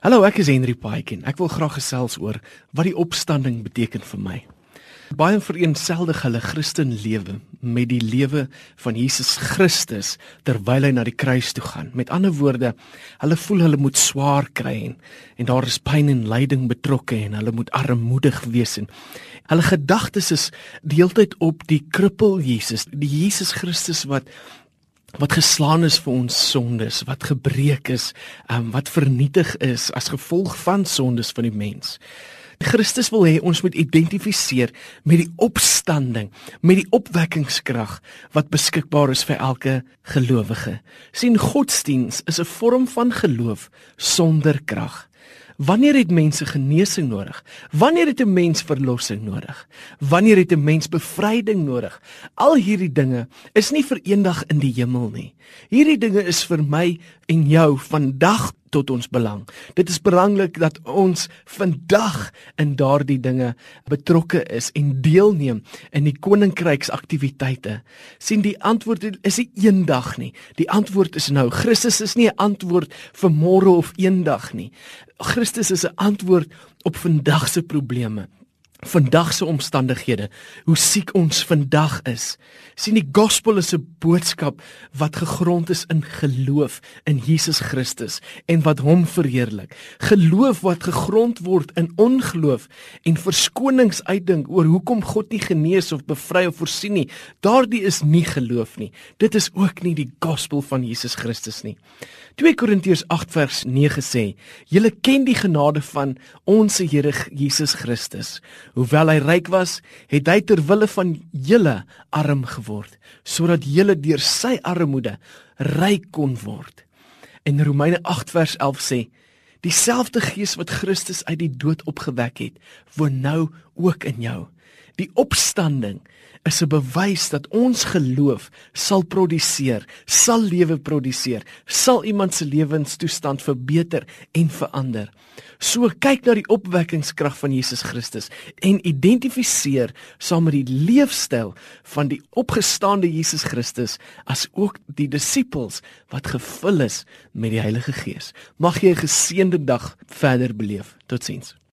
Hallo, ek is Henry Paikin. Ek wil graag gesels oor wat die opstanding beteken vir my. Baie vereensgelig hulle Christen lewe met die lewe van Jesus Christus terwyl hy na die kruis toe gaan. Met ander woorde, hulle voel hulle moet swaar kry en, en daar is pyn en lyding betrokke en hulle moet armoedig wees en hulle gedagtes is deeltyd op die krippel Jesus, die Jesus Christus wat wat geslaan is vir ons sondes, wat gebreek is, um, wat vernietig is as gevolg van sondes van die mens. Christus wil hê ons moet identifiseer met die opstanding, met die opwekkingskrag wat beskikbaar is vir elke gelowige. sien godsdiens is 'n vorm van geloof sonder krag. Wanneer het mense genesing nodig? Wanneer het 'n mens verlossing nodig? Wanneer het 'n mens bevryding nodig? Al hierdie dinge is nie vir eendag in die hemel nie. Hierdie dinge is vir my en jou vandag tot ons belang. Dit is belangrik dat ons vandag in daardie dinge betrokke is en deelneem in die koninkryks aktiwiteite. sien die antwoord is nie eendag nie. Die antwoord is nou. Christus is nie 'n antwoord vir môre of eendag nie. Christus is 'n antwoord op vandag se probleme vandag se omstandighede, hoe siek ons vandag is. sien die gospel is 'n boodskap wat gegrond is in geloof in Jesus Christus en wat hom verheerlik. Geloof wat gegrond word in ongeloof en verskonings uitdink oor hoekom God nie genees of bevry of voorsien nie. Daardie is nie geloof nie. Dit is ook nie die gospel van Jesus Christus nie. 2 Korintiërs 8 vers 9 sê: "Julle ken die genade van ons Here Jesus Christus." Hoewel hy ryk was, het hy ter wille van julle arm geword, sodat julle deur sy armoede ryk kon word. En Romeine 8 vers 11 sê: Dieselfde Gees wat Christus uit die dood opgewek het, woon nou ook in jou. Die opstanding is 'n bewys dat ons geloof sal produseer, sal lewe produseer, sal iemand se lewenstoestand verbeter en verander. So kyk na die opwekkingskrag van Jesus Christus en identifiseer saam met die leefstyl van die opgestaande Jesus Christus as ook die disippels wat gevul is met die Heilige Gees. Mag jy 'n geseënde dag verder beleef. Totsiens.